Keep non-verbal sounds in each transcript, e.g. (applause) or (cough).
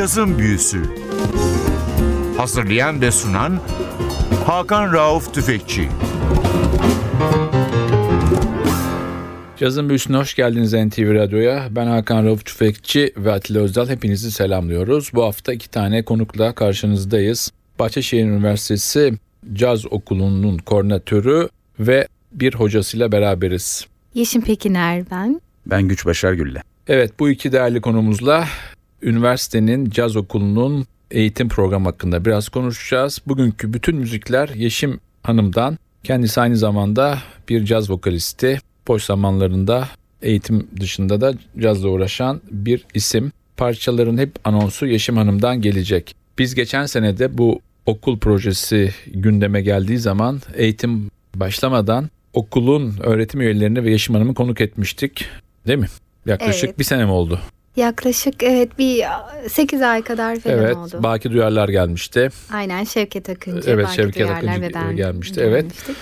Cazın Büyüsü Hazırlayan ve sunan Hakan Rauf Tüfekçi Cazın Büyüsü'ne hoş geldiniz NTV Radyo'ya. Ben Hakan Rauf Tüfekçi ve Atilla Özdal. Hepinizi selamlıyoruz. Bu hafta iki tane konukla karşınızdayız. Bahçeşehir Üniversitesi Caz Okulu'nun koordinatörü ve bir hocasıyla beraberiz. Yeşim Pekiner ben. Ben Güç Başar Gülle. Evet bu iki değerli konumuzla üniversitenin caz okulunun eğitim programı hakkında biraz konuşacağız. Bugünkü bütün müzikler Yeşim Hanım'dan. Kendisi aynı zamanda bir caz vokalisti. Boş zamanlarında eğitim dışında da cazla uğraşan bir isim. Parçaların hep anonsu Yeşim Hanım'dan gelecek. Biz geçen senede bu okul projesi gündeme geldiği zaman eğitim başlamadan okulun öğretim üyelerini ve Yeşim Hanım'ı konuk etmiştik. Değil mi? Yaklaşık Evet. bir sene mi oldu? Yaklaşık evet bir 8 ay kadar falan evet. oldu. Baki Duyarlar gelmişti. Aynen Şevket Akıncı, Evet, Baki Şevket Duyarlar Akıncı ve ben gelmişti, evet. gelmiştik.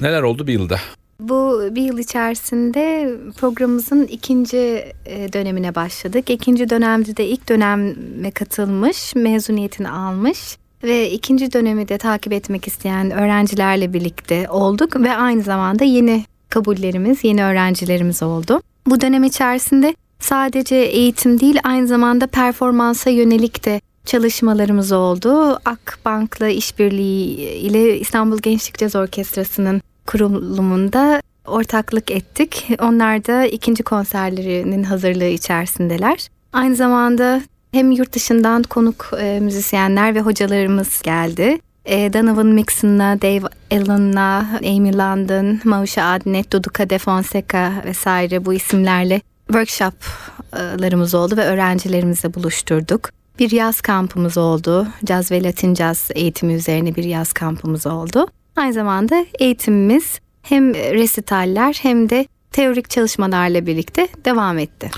Neler oldu bir yılda? Bu bir yıl içerisinde programımızın ikinci e, dönemine başladık. İkinci dönemde de ilk döneme katılmış, mezuniyetini almış ve ikinci dönemi de takip etmek isteyen öğrencilerle birlikte olduk ve aynı zamanda yeni kabullerimiz, yeni öğrencilerimiz oldu. Bu dönem içerisinde sadece eğitim değil aynı zamanda performansa yönelik de çalışmalarımız oldu. Akbank'la işbirliği ile İstanbul Gençlik Caz Orkestrası'nın kurulumunda ortaklık ettik. Onlar da ikinci konserlerinin hazırlığı içerisindeler. Aynı zamanda hem yurt dışından konuk e, müzisyenler ve hocalarımız geldi. E, Donovan Mixon'la, Dave Allen'la, Amy London, Mausha Adnet, Duduka De Fonseca vesaire bu isimlerle workshoplarımız oldu ve öğrencilerimizle buluşturduk. Bir yaz kampımız oldu. Caz ve Latin caz eğitimi üzerine bir yaz kampımız oldu. Aynı zamanda eğitimimiz hem resitaller hem de teorik çalışmalarla birlikte devam etti.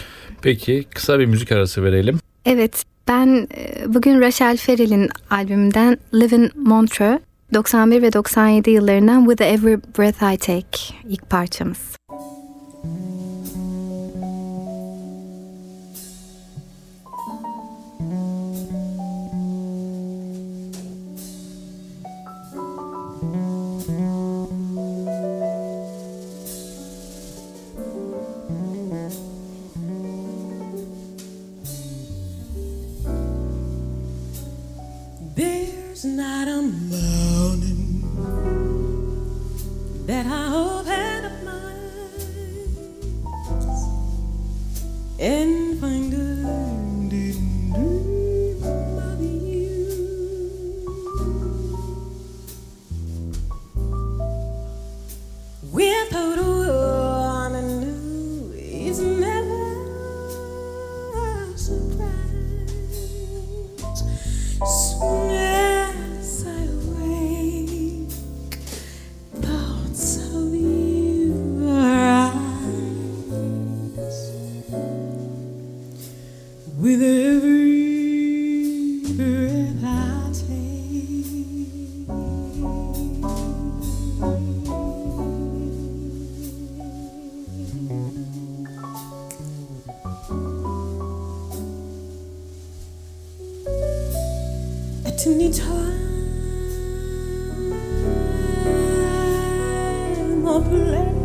Peki kısa bir müzik arası verelim. Evet, ben e, bugün Rachel Ferrell'in albümünden Live in Montreux 91 ve 97 yıllarından With Every Breath I Take ilk parçamız. At any time or place,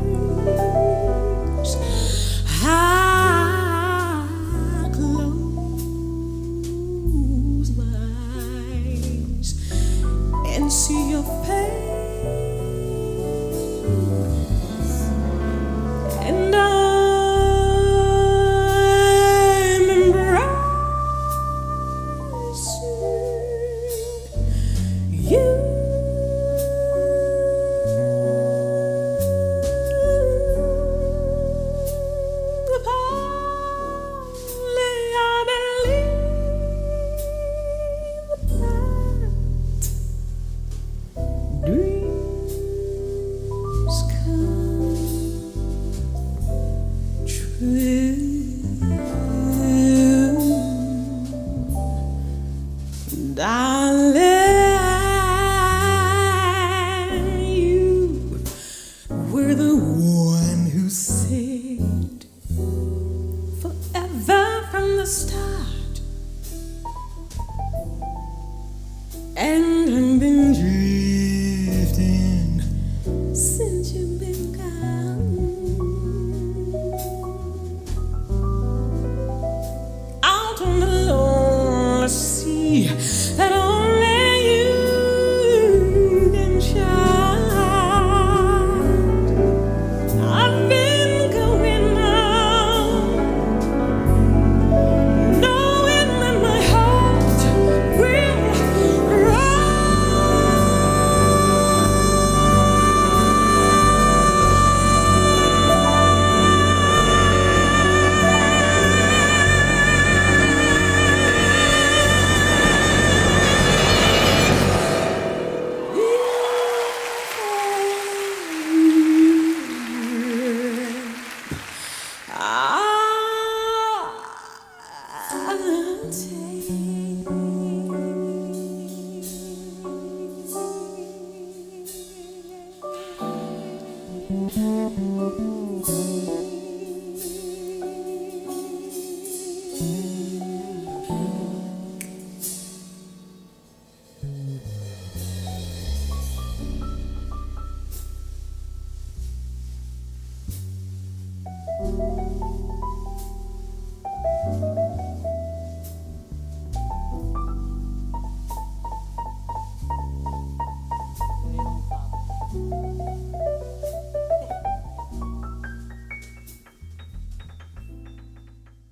and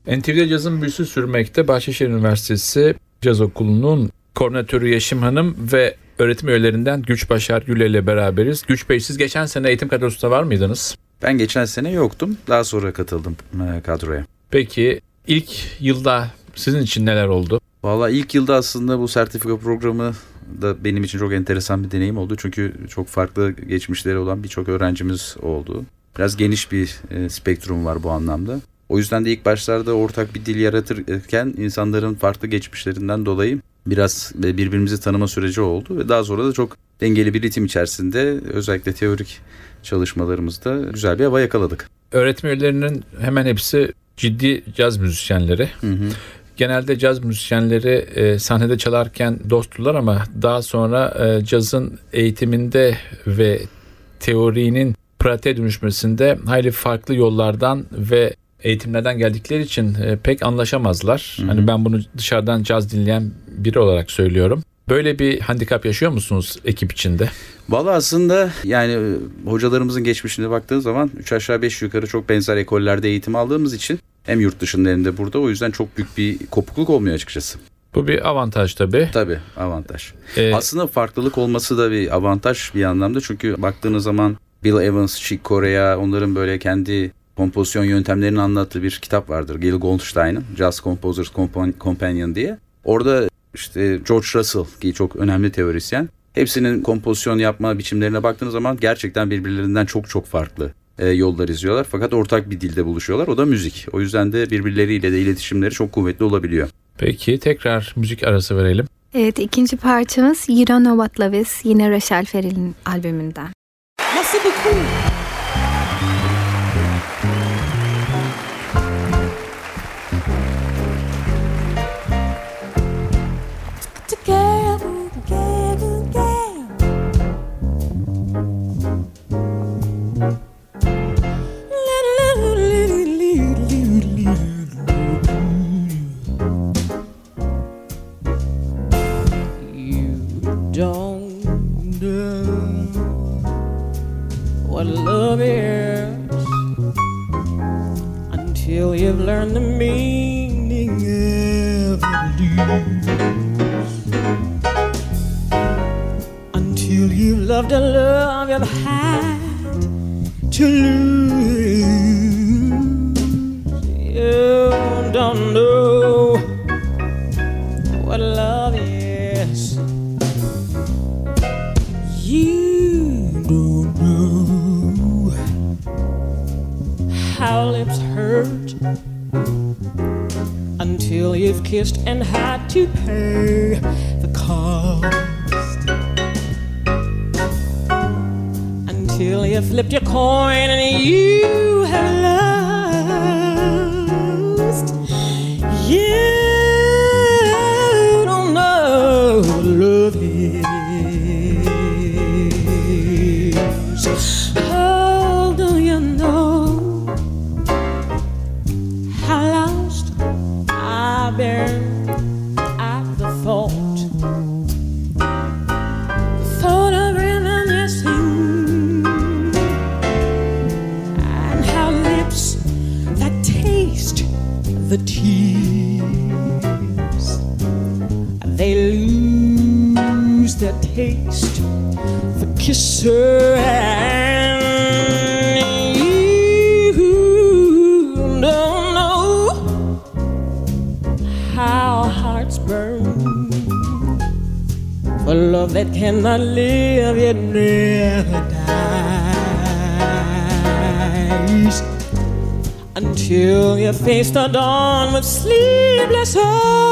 NTV'de cazın büyüsü sürmekte. Bahçeşehir Üniversitesi Caz Okulu'nun koordinatörü Yeşim Hanım ve öğretim üyelerinden Güç Başar Güle ile beraberiz. Güç Bey siz geçen sene eğitim kadrosunda var mıydınız? Ben geçen sene yoktum. Daha sonra katıldım e, kadroya. Peki ilk yılda sizin için neler oldu? Valla ilk yılda aslında bu sertifika programı da benim için çok enteresan bir deneyim oldu. Çünkü çok farklı geçmişleri olan birçok öğrencimiz oldu. Biraz geniş bir e, spektrum var bu anlamda. O yüzden de ilk başlarda ortak bir dil yaratırken insanların farklı geçmişlerinden dolayı biraz birbirimizi tanıma süreci oldu. Ve daha sonra da çok dengeli bir ritim içerisinde özellikle teorik çalışmalarımızda güzel bir hava yakaladık. Öğretim üyelerinin hemen hepsi ciddi caz müzisyenleri. Hı hı. Genelde caz müzisyenleri e, sahnede çalarken dosttular ama daha sonra e, cazın eğitiminde ve teorinin pratiğe dönüşmesinde hayli farklı yollardan ve eğitimlerden geldikleri için e, pek anlaşamazlar. Hı hı. Hani ben bunu dışarıdan caz dinleyen biri olarak söylüyorum. Böyle bir handikap yaşıyor musunuz ekip içinde? Valla aslında yani e, hocalarımızın geçmişine baktığın zaman 3 aşağı 5 yukarı çok benzer ekollerde eğitim aldığımız için hem yurt dışında hem de burada o yüzden çok büyük bir kopukluk olmuyor açıkçası. Bu bir avantaj tabii. Tabii avantaj. Ee, Aslında farklılık olması da bir avantaj bir anlamda çünkü baktığınız zaman Bill Evans, Chick Corea onların böyle kendi kompozisyon yöntemlerini anlattığı bir kitap vardır. Gil Goldstein'ın Jazz Composers Compan- Companion diye. Orada işte George Russell ki çok önemli teorisyen. Hepsinin kompozisyon yapma biçimlerine baktığınız zaman gerçekten birbirlerinden çok çok farklı e, yollar izliyorlar. Fakat ortak bir dilde buluşuyorlar. O da müzik. O yüzden de birbirleriyle de iletişimleri çok kuvvetli olabiliyor. peki tekrar müzik arası verelim. Evet ikinci parçamız You Don't Know What Love Is yine Rachel Ferrell'in albümünden. Beaucoup. Together, face the dawn with sleepless eyes.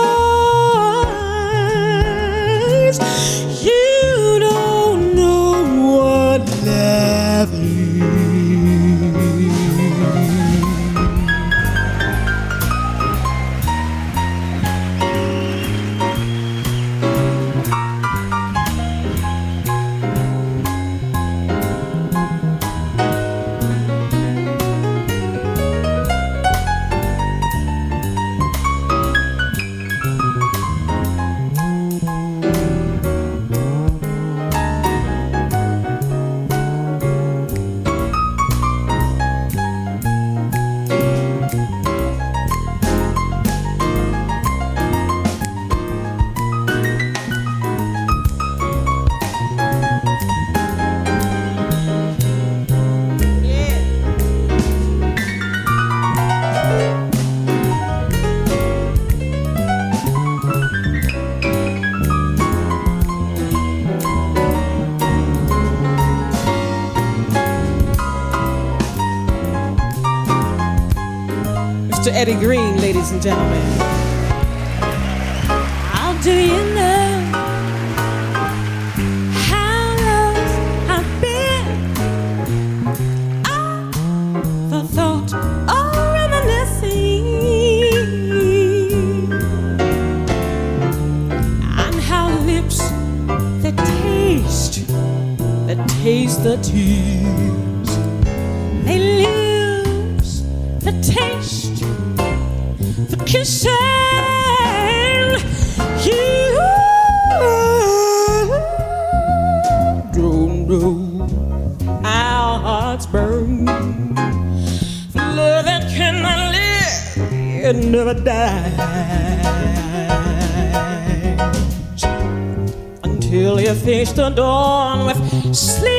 Eddie Green, ladies and gentlemen. Never dies until you face the dawn with sleepless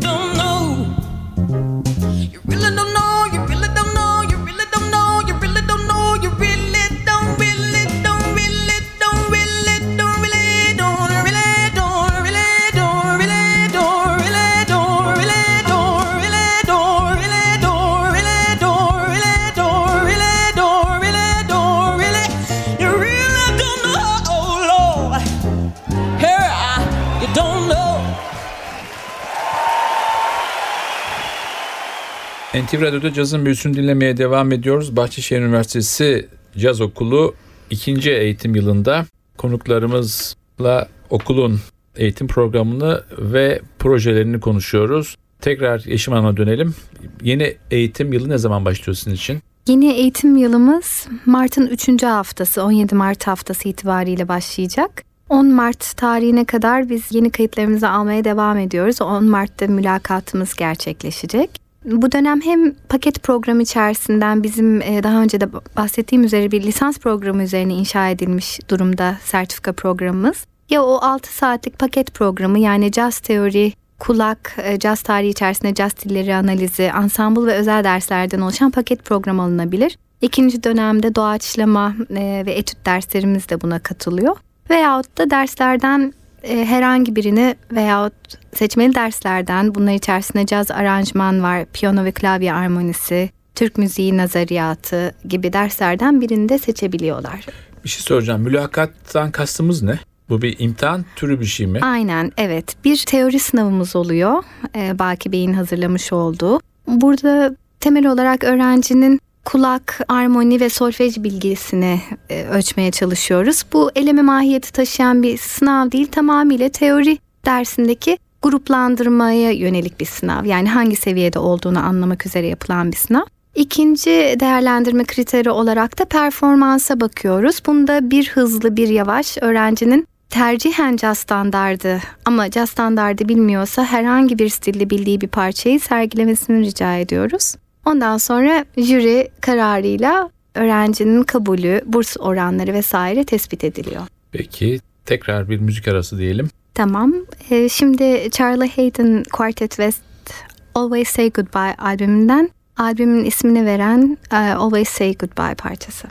don't know. You really don't know. NTV Radyo'da cazın büyüsünü dinlemeye devam ediyoruz. Bahçeşehir Üniversitesi Caz Okulu ikinci eğitim yılında konuklarımızla okulun eğitim programını ve projelerini konuşuyoruz. Tekrar Yeşim Hanım'a dönelim. Yeni eğitim yılı ne zaman başlıyor sizin için? Yeni eğitim yılımız Mart'ın 3. haftası 17 Mart haftası itibariyle başlayacak. 10 Mart tarihine kadar biz yeni kayıtlarımızı almaya devam ediyoruz. 10 Mart'ta mülakatımız gerçekleşecek. Bu dönem hem paket program içerisinden bizim e, daha önce de bahsettiğim üzere bir lisans programı üzerine inşa edilmiş durumda sertifika programımız. Ya o 6 saatlik paket programı yani caz teori, kulak, e, caz tarihi içerisinde caz dilleri analizi, ansambul ve özel derslerden oluşan paket program alınabilir. İkinci dönemde doğaçlama e, ve etüt derslerimiz de buna katılıyor. Veyahut da derslerden e, herhangi birini veyahut seçmeli derslerden bunlar içerisinde caz aranjman var, piyano ve klavye armonisi, Türk müziği nazariyatı gibi derslerden birini de seçebiliyorlar. Bir şey soracağım. Mülakattan kastımız ne? Bu bir imtihan türü bir şey mi? Aynen evet bir teori sınavımız oluyor e, Baki Bey'in hazırlamış olduğu. Burada temel olarak öğrencinin kulak, armoni ve solfej bilgisini e, ölçmeye çalışıyoruz. Bu eleme mahiyeti taşıyan bir sınav değil tamamıyla teori dersindeki gruplandırmaya yönelik bir sınav. Yani hangi seviyede olduğunu anlamak üzere yapılan bir sınav. İkinci değerlendirme kriteri olarak da performansa bakıyoruz. Bunda bir hızlı bir yavaş öğrencinin tercihen caz standardı ama caz standardı bilmiyorsa herhangi bir stilde bildiği bir parçayı sergilemesini rica ediyoruz. Ondan sonra jüri kararıyla öğrencinin kabulü, burs oranları vesaire tespit ediliyor. Peki tekrar bir müzik arası diyelim. Tamam. Ee, şimdi Charlie Hayden Quartet West Always Say Goodbye albümünden albümün ismini veren e, Always Say Goodbye parçası.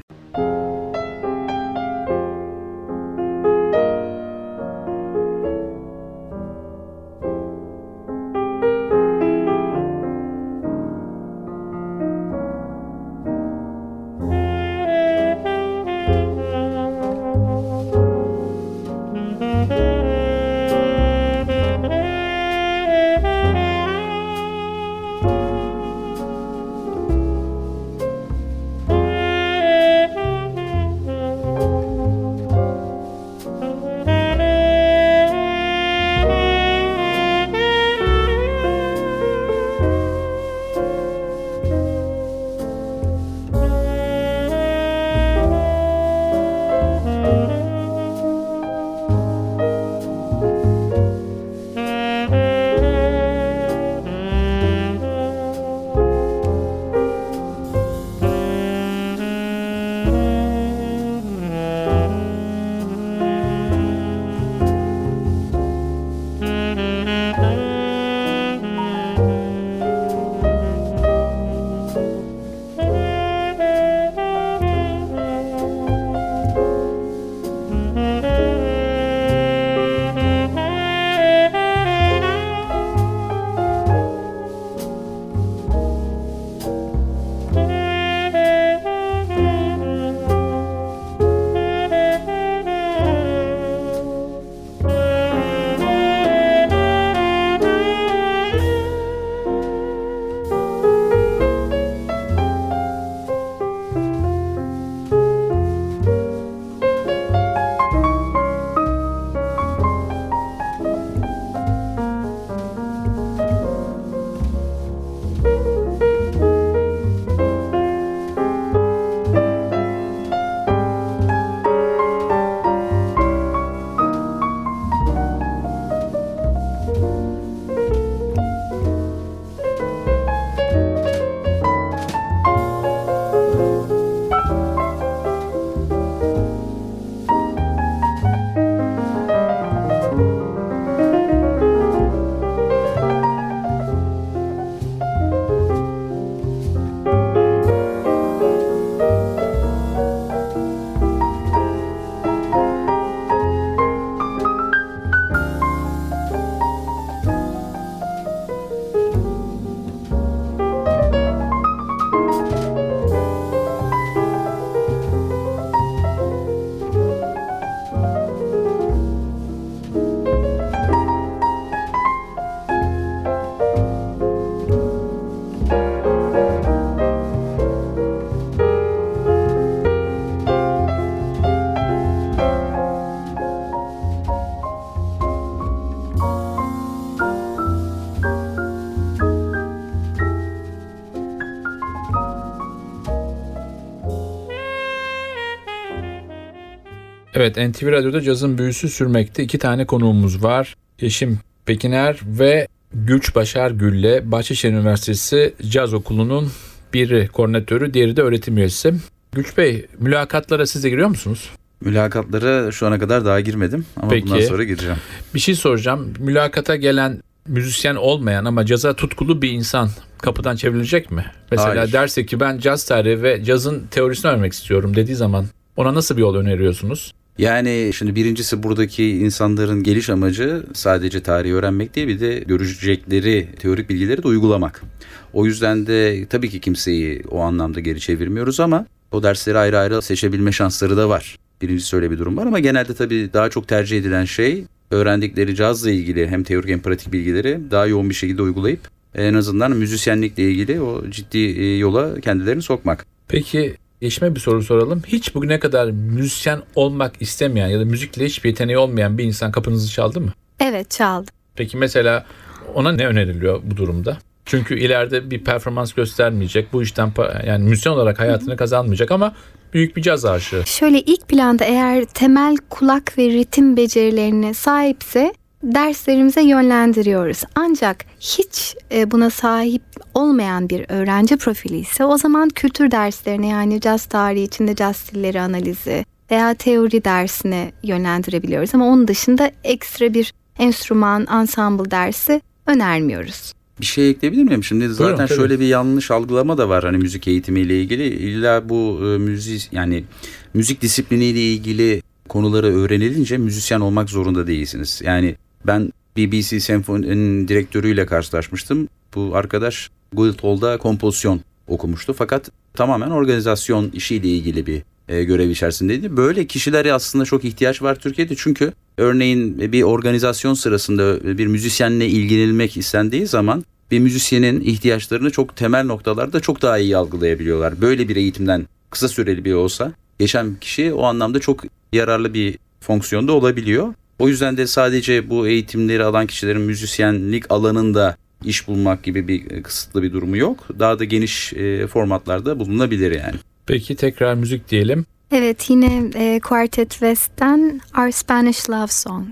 Evet NTV Radyo'da cazın büyüsü sürmekte. İki tane konuğumuz var. Yeşim Pekiner ve Güç Başar Gülle Bahçeşehir Üniversitesi Caz Okulu'nun biri koordinatörü, diğeri de öğretim üyesi. Güç Bey, mülakatlara siz de giriyor musunuz? Mülakatlara şu ana kadar daha girmedim ama Peki. bundan sonra gireceğim. Bir şey soracağım. Mülakata gelen müzisyen olmayan ama caza tutkulu bir insan kapıdan çevrilecek mi? Mesela Hayır. derse ki ben caz tarihi ve cazın teorisini öğrenmek istiyorum dediği zaman ona nasıl bir yol öneriyorsunuz? Yani şimdi birincisi buradaki insanların geliş amacı sadece tarihi öğrenmek değil bir de görecekleri teorik bilgileri de uygulamak. O yüzden de tabii ki kimseyi o anlamda geri çevirmiyoruz ama o dersleri ayrı ayrı seçebilme şansları da var. Birincisi öyle bir durum var ama genelde tabii daha çok tercih edilen şey öğrendikleri cazla ilgili hem teorik hem pratik bilgileri daha yoğun bir şekilde uygulayıp en azından müzisyenlikle ilgili o ciddi e, yola kendilerini sokmak. Peki Yeşim'e bir soru soralım. Hiç bugüne kadar müzisyen olmak istemeyen ya da müzikle hiçbir yeteneği olmayan bir insan kapınızı çaldı mı? Evet çaldım. Peki mesela ona ne öneriliyor bu durumda? Çünkü ileride bir performans göstermeyecek. Bu işten yani müzisyen olarak hayatını kazanmayacak ama büyük bir caz aşığı. Şöyle ilk planda eğer temel kulak ve ritim becerilerine sahipse derslerimize yönlendiriyoruz. Ancak hiç e, buna sahip olmayan bir öğrenci profili ise o zaman kültür derslerine yani caz tarihi içinde caz stilleri analizi veya teori dersine yönlendirebiliyoruz. Ama onun dışında ekstra bir enstrüman, ensemble dersi önermiyoruz. Bir şey ekleyebilir miyim? Şimdi zaten tabii. şöyle bir yanlış algılama da var hani müzik eğitimiyle ilgili. İlla bu e, müzik yani müzik disipliniyle ilgili konuları öğrenilince müzisyen olmak zorunda değilsiniz. Yani ben BBC Senfoni'nin direktörüyle karşılaşmıştım. Bu arkadaş Guildhall'da kompozisyon okumuştu fakat tamamen organizasyon işiyle ilgili bir e, görev içerisindeydi. Böyle kişilere aslında çok ihtiyaç var Türkiye'de çünkü örneğin bir organizasyon sırasında bir müzisyenle ilgilenilmek istendiği zaman bir müzisyenin ihtiyaçlarını çok temel noktalarda çok daha iyi algılayabiliyorlar. Böyle bir eğitimden kısa süreli bir olsa geçen kişi o anlamda çok yararlı bir fonksiyonda olabiliyor. O yüzden de sadece bu eğitimleri alan kişilerin müzisyenlik alanında iş bulmak gibi bir e, kısıtlı bir durumu yok. Daha da geniş e, formatlarda bulunabilir yani. Peki tekrar müzik diyelim. Evet yine e, Quartet West'ten Our Spanish Love Song.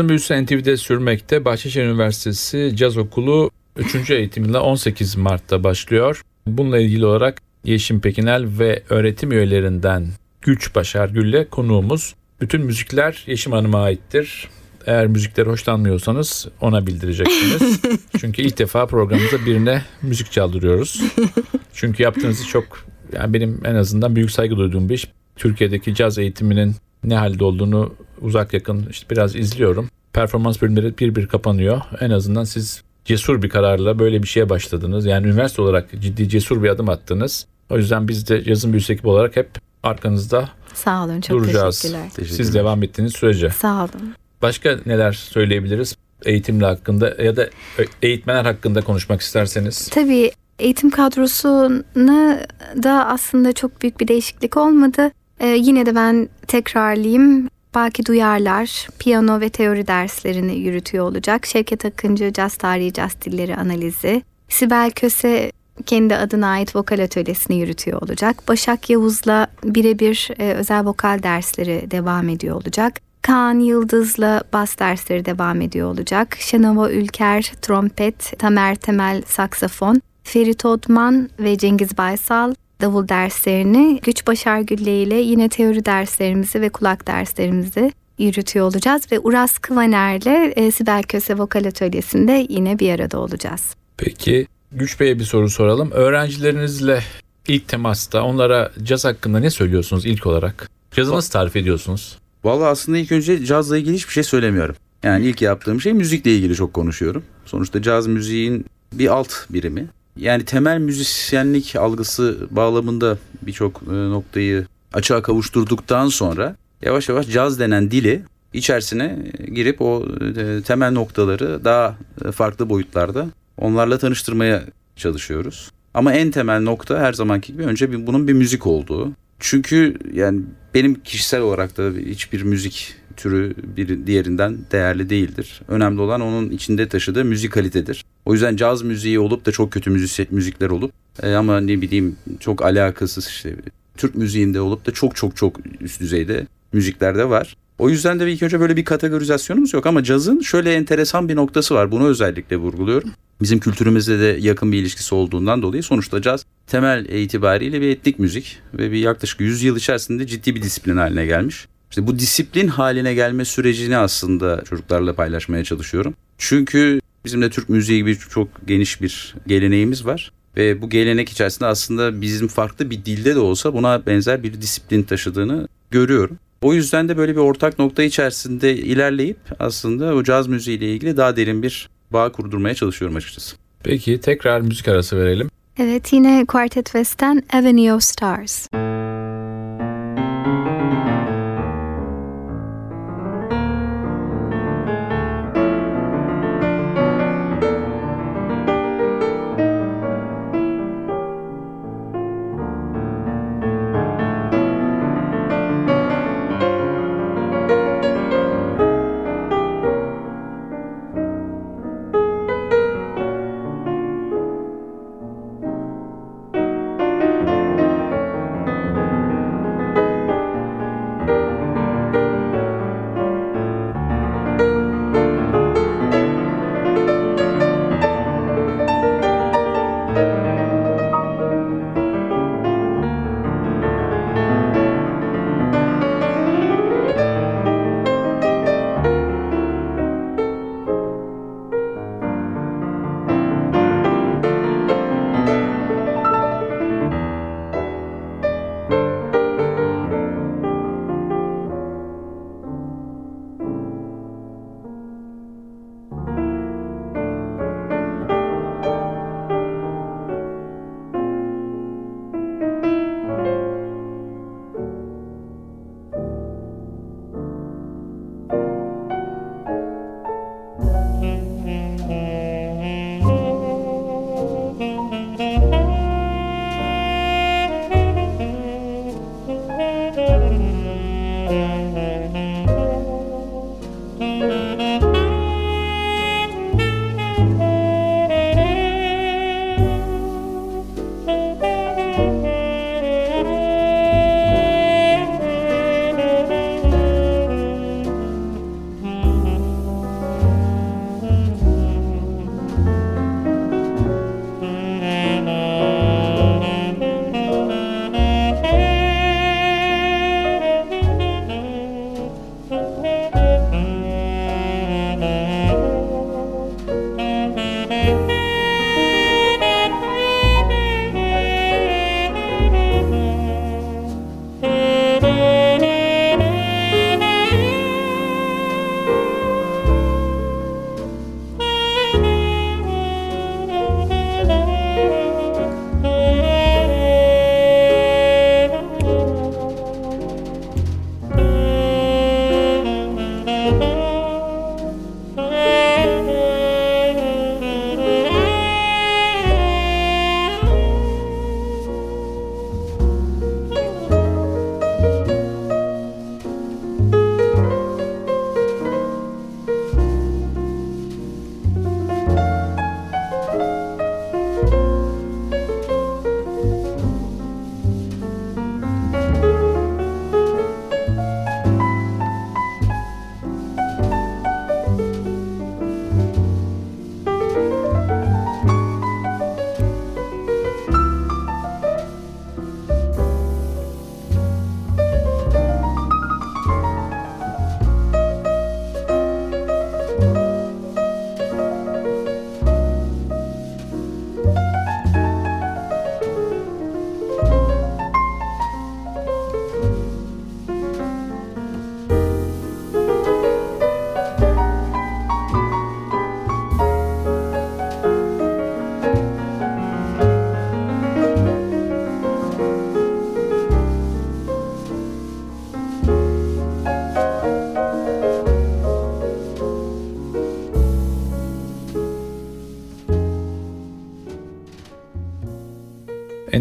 Cazın büyüsü NTV'de sürmekte. Bahçeşehir Üniversitesi Caz Okulu 3. eğitim yılı 18 Mart'ta başlıyor. Bununla ilgili olarak Yeşim Pekinel ve öğretim üyelerinden Güç Başar Gül'le konuğumuz. Bütün müzikler Yeşim Hanım'a aittir. Eğer müzikleri hoşlanmıyorsanız ona bildireceksiniz. (laughs) Çünkü ilk defa programımızda birine müzik çaldırıyoruz. (laughs) Çünkü yaptığınızı çok yani benim en azından büyük saygı duyduğum bir iş. Türkiye'deki caz eğitiminin ne halde olduğunu uzak yakın işte biraz izliyorum. Performans bölümleri bir bir kapanıyor. En azından siz cesur bir kararla böyle bir şeye başladınız. Yani üniversite olarak ciddi cesur bir adım attınız. O yüzden biz de yazın büyüsü ekibi olarak hep arkanızda Sağ olun çok duracağız. teşekkürler. Teşekkür Siz devam ettiğiniz sürece. Sağ olun. Başka neler söyleyebiliriz eğitimle hakkında ya da eğitmenler hakkında konuşmak isterseniz? Tabii eğitim kadrosuna da aslında çok büyük bir değişiklik olmadı. Ee, yine de ben tekrarlayayım. Baki Duyarlar piyano ve teori derslerini yürütüyor olacak. Şevket Akıncı caz tarihi, caz dilleri analizi. Sibel Köse kendi adına ait vokal atölyesini yürütüyor olacak. Başak Yavuz'la birebir e, özel vokal dersleri devam ediyor olacak. Kaan Yıldız'la bas dersleri devam ediyor olacak. Şenova Ülker trompet, Tamer Temel saksafon, Ferit Odman ve Cengiz Baysal davul derslerini, Güç Başar Gülle ile yine teori derslerimizi ve kulak derslerimizi yürütüyor olacağız. Ve Uras Kıvaner'le e, Sibel Köse Vokal Atölyesi'nde yine bir arada olacağız. Peki Güç Bey'e bir soru soralım. Öğrencilerinizle ilk temasta onlara caz hakkında ne söylüyorsunuz ilk olarak? Cazı nasıl tarif ediyorsunuz? Vallahi aslında ilk önce cazla ilgili hiçbir şey söylemiyorum. Yani ilk yaptığım şey müzikle ilgili çok konuşuyorum. Sonuçta caz müziğin bir alt birimi. Yani temel müzisyenlik algısı bağlamında birçok e, noktayı açığa kavuşturduktan sonra yavaş yavaş caz denen dili içerisine girip o e, temel noktaları daha e, farklı boyutlarda onlarla tanıştırmaya çalışıyoruz. Ama en temel nokta her zamanki gibi önce bunun bir müzik olduğu. Çünkü yani benim kişisel olarak da hiçbir müzik türü bir diğerinden değerli değildir. Önemli olan onun içinde taşıdığı müzik kalitedir. O yüzden caz müziği olup da çok kötü müzik, müzikler olup e, ama ne bileyim çok alakasız işte Türk müziğinde olup da çok çok çok üst düzeyde müzikler de var. O yüzden de ilk önce böyle bir kategorizasyonumuz yok ama cazın şöyle enteresan bir noktası var. Bunu özellikle vurguluyorum. Bizim kültürümüzle de yakın bir ilişkisi olduğundan dolayı sonuçta caz temel itibariyle bir etnik müzik ve bir yaklaşık 100 yıl içerisinde ciddi bir disiplin haline gelmiş. İşte bu disiplin haline gelme sürecini aslında çocuklarla paylaşmaya çalışıyorum. Çünkü bizim de Türk müziği gibi çok geniş bir geleneğimiz var. Ve bu gelenek içerisinde aslında bizim farklı bir dilde de olsa buna benzer bir disiplin taşıdığını görüyorum. O yüzden de böyle bir ortak nokta içerisinde ilerleyip aslında o caz müziğiyle ilgili daha derin bir bağ kurdurmaya çalışıyorum açıkçası. Peki tekrar müzik arası verelim. Evet yine Quartet West'ten Avenue of Stars.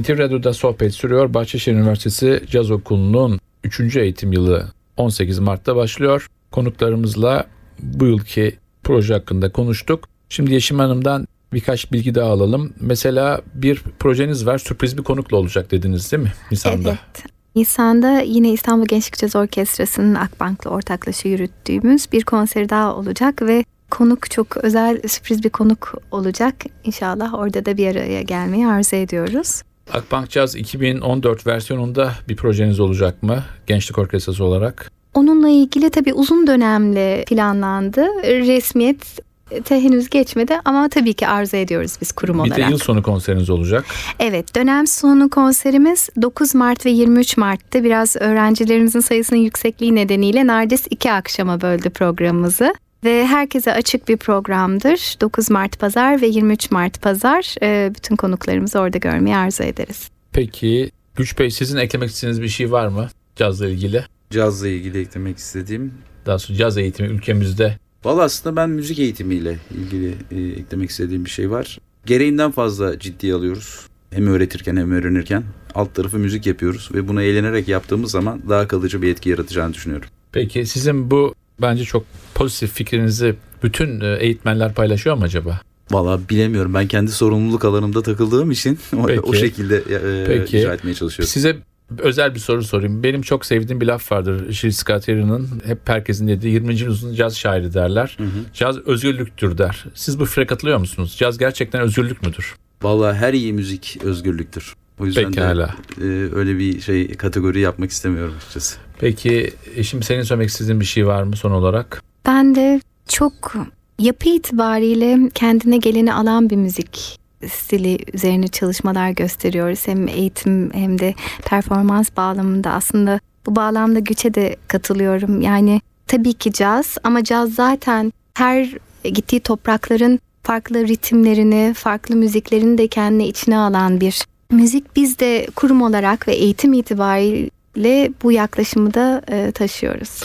NTV Radyo'da sohbet sürüyor. Bahçeşehir Üniversitesi Caz Okulu'nun 3. eğitim yılı 18 Mart'ta başlıyor. Konuklarımızla bu yılki proje hakkında konuştuk. Şimdi Yeşim Hanım'dan birkaç bilgi daha alalım. Mesela bir projeniz var, sürpriz bir konukla olacak dediniz değil mi Nisan'da? Evet. Nisan'da yine İstanbul Gençlik Caz Orkestrası'nın Akbank'la ortaklaşa yürüttüğümüz bir konseri daha olacak ve konuk çok özel sürpriz bir konuk olacak. İnşallah orada da bir araya gelmeyi arzu ediyoruz. Akbank Caz 2014 versiyonunda bir projeniz olacak mı? Gençlik Orkestrası olarak. Onunla ilgili tabii uzun dönemle planlandı. Resmiyet te henüz geçmedi ama tabii ki arzu ediyoruz biz kurum Bir olarak. de yıl sonu konseriniz olacak. Evet, dönem sonu konserimiz 9 Mart ve 23 Mart'ta biraz öğrencilerimizin sayısının yüksekliği nedeniyle neredeyse iki akşama böldü programımızı. Ve herkese açık bir programdır. 9 Mart Pazar ve 23 Mart Pazar. Ee, bütün konuklarımızı orada görmeyi arzu ederiz. Peki Güç Bey sizin eklemek istediğiniz bir şey var mı cazla ilgili? Cazla ilgili eklemek istediğim. Daha sonra caz eğitimi ülkemizde Valla aslında ben müzik eğitimiyle ilgili e, eklemek istediğim bir şey var. Gereğinden fazla ciddiye alıyoruz. Hem öğretirken hem öğrenirken. Alt tarafı müzik yapıyoruz ve bunu eğlenerek yaptığımız zaman daha kalıcı bir etki yaratacağını düşünüyorum. Peki sizin bu bence çok pozitif fikrinizi bütün e, eğitmenler paylaşıyor mu acaba? Valla bilemiyorum. Ben kendi sorumluluk alanımda takıldığım için (laughs) o, Peki. o şekilde e, Peki. icra etmeye çalışıyorum. Size özel bir soru sorayım. Benim çok sevdiğim bir laf vardır. Scott Heron'ın hep herkesin dediği 20. yüzyılın caz şairi derler. Hı hı. Caz özgürlüktür der. Siz bu fikre katılıyor musunuz? Caz gerçekten özgürlük müdür? Valla her iyi müzik özgürlüktür. O yüzden Pekala. de e, öyle bir şey kategori yapmak istemiyorum açıkçası. Peki e, şimdi senin söylemek istediğin bir şey var mı son olarak? Ben de çok yapı itibariyle kendine geleni alan bir müzik stili üzerine çalışmalar gösteriyoruz. Hem eğitim hem de performans bağlamında aslında bu bağlamda güçe de katılıyorum. Yani tabii ki caz ama caz zaten her gittiği toprakların farklı ritimlerini, farklı müziklerini de kendine içine alan bir müzik. Biz de kurum olarak ve eğitim itibariyle bu yaklaşımı da e, taşıyoruz.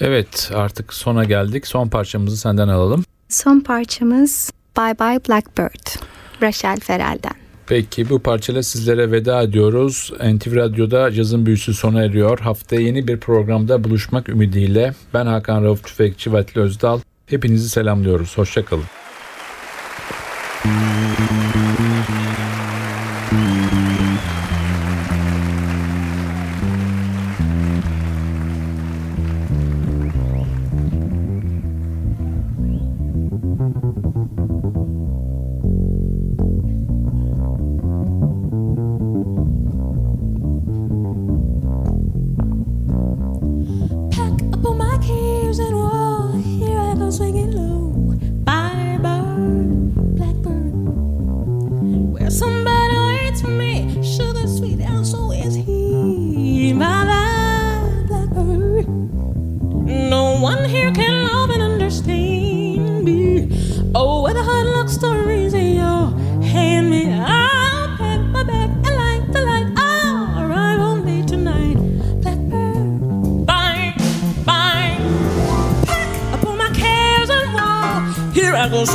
Evet artık sona geldik. Son parçamızı senden alalım. Son parçamız Bye Bye Blackbird. Rachel Ferrell'den. Peki bu parçayla sizlere veda ediyoruz. NTV Radyo'da cazın büyüsü sona eriyor. Haftaya yeni bir programda buluşmak ümidiyle ben Hakan Rauf Tüfekçi ve Atli Özdal. Hepinizi selamlıyoruz. Hoşçakalın.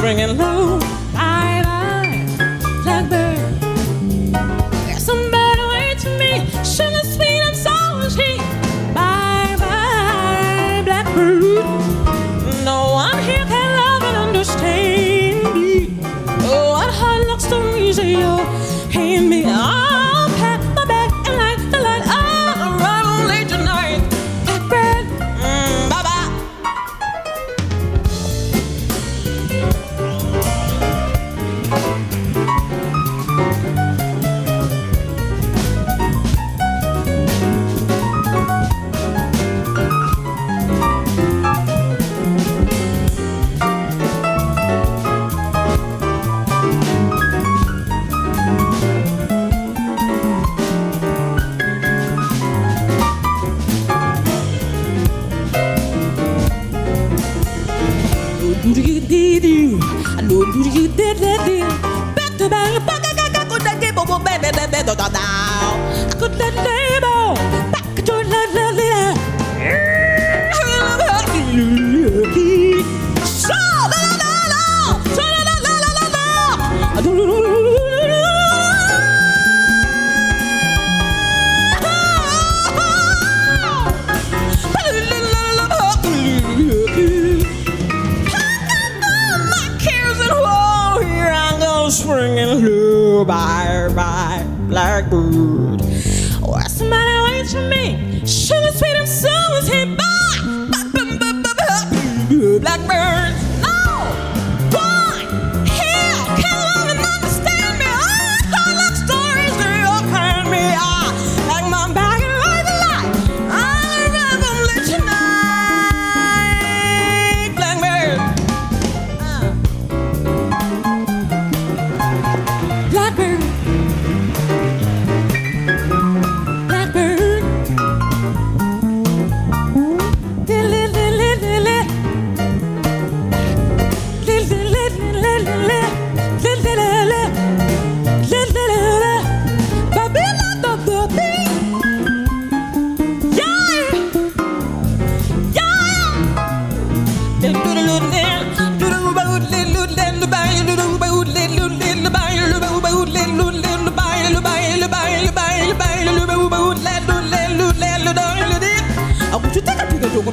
ringing low.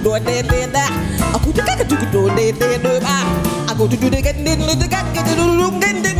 do de de da aku tu ka tu do de de do ba. Aku tu tu de ga de do ga de do do ga de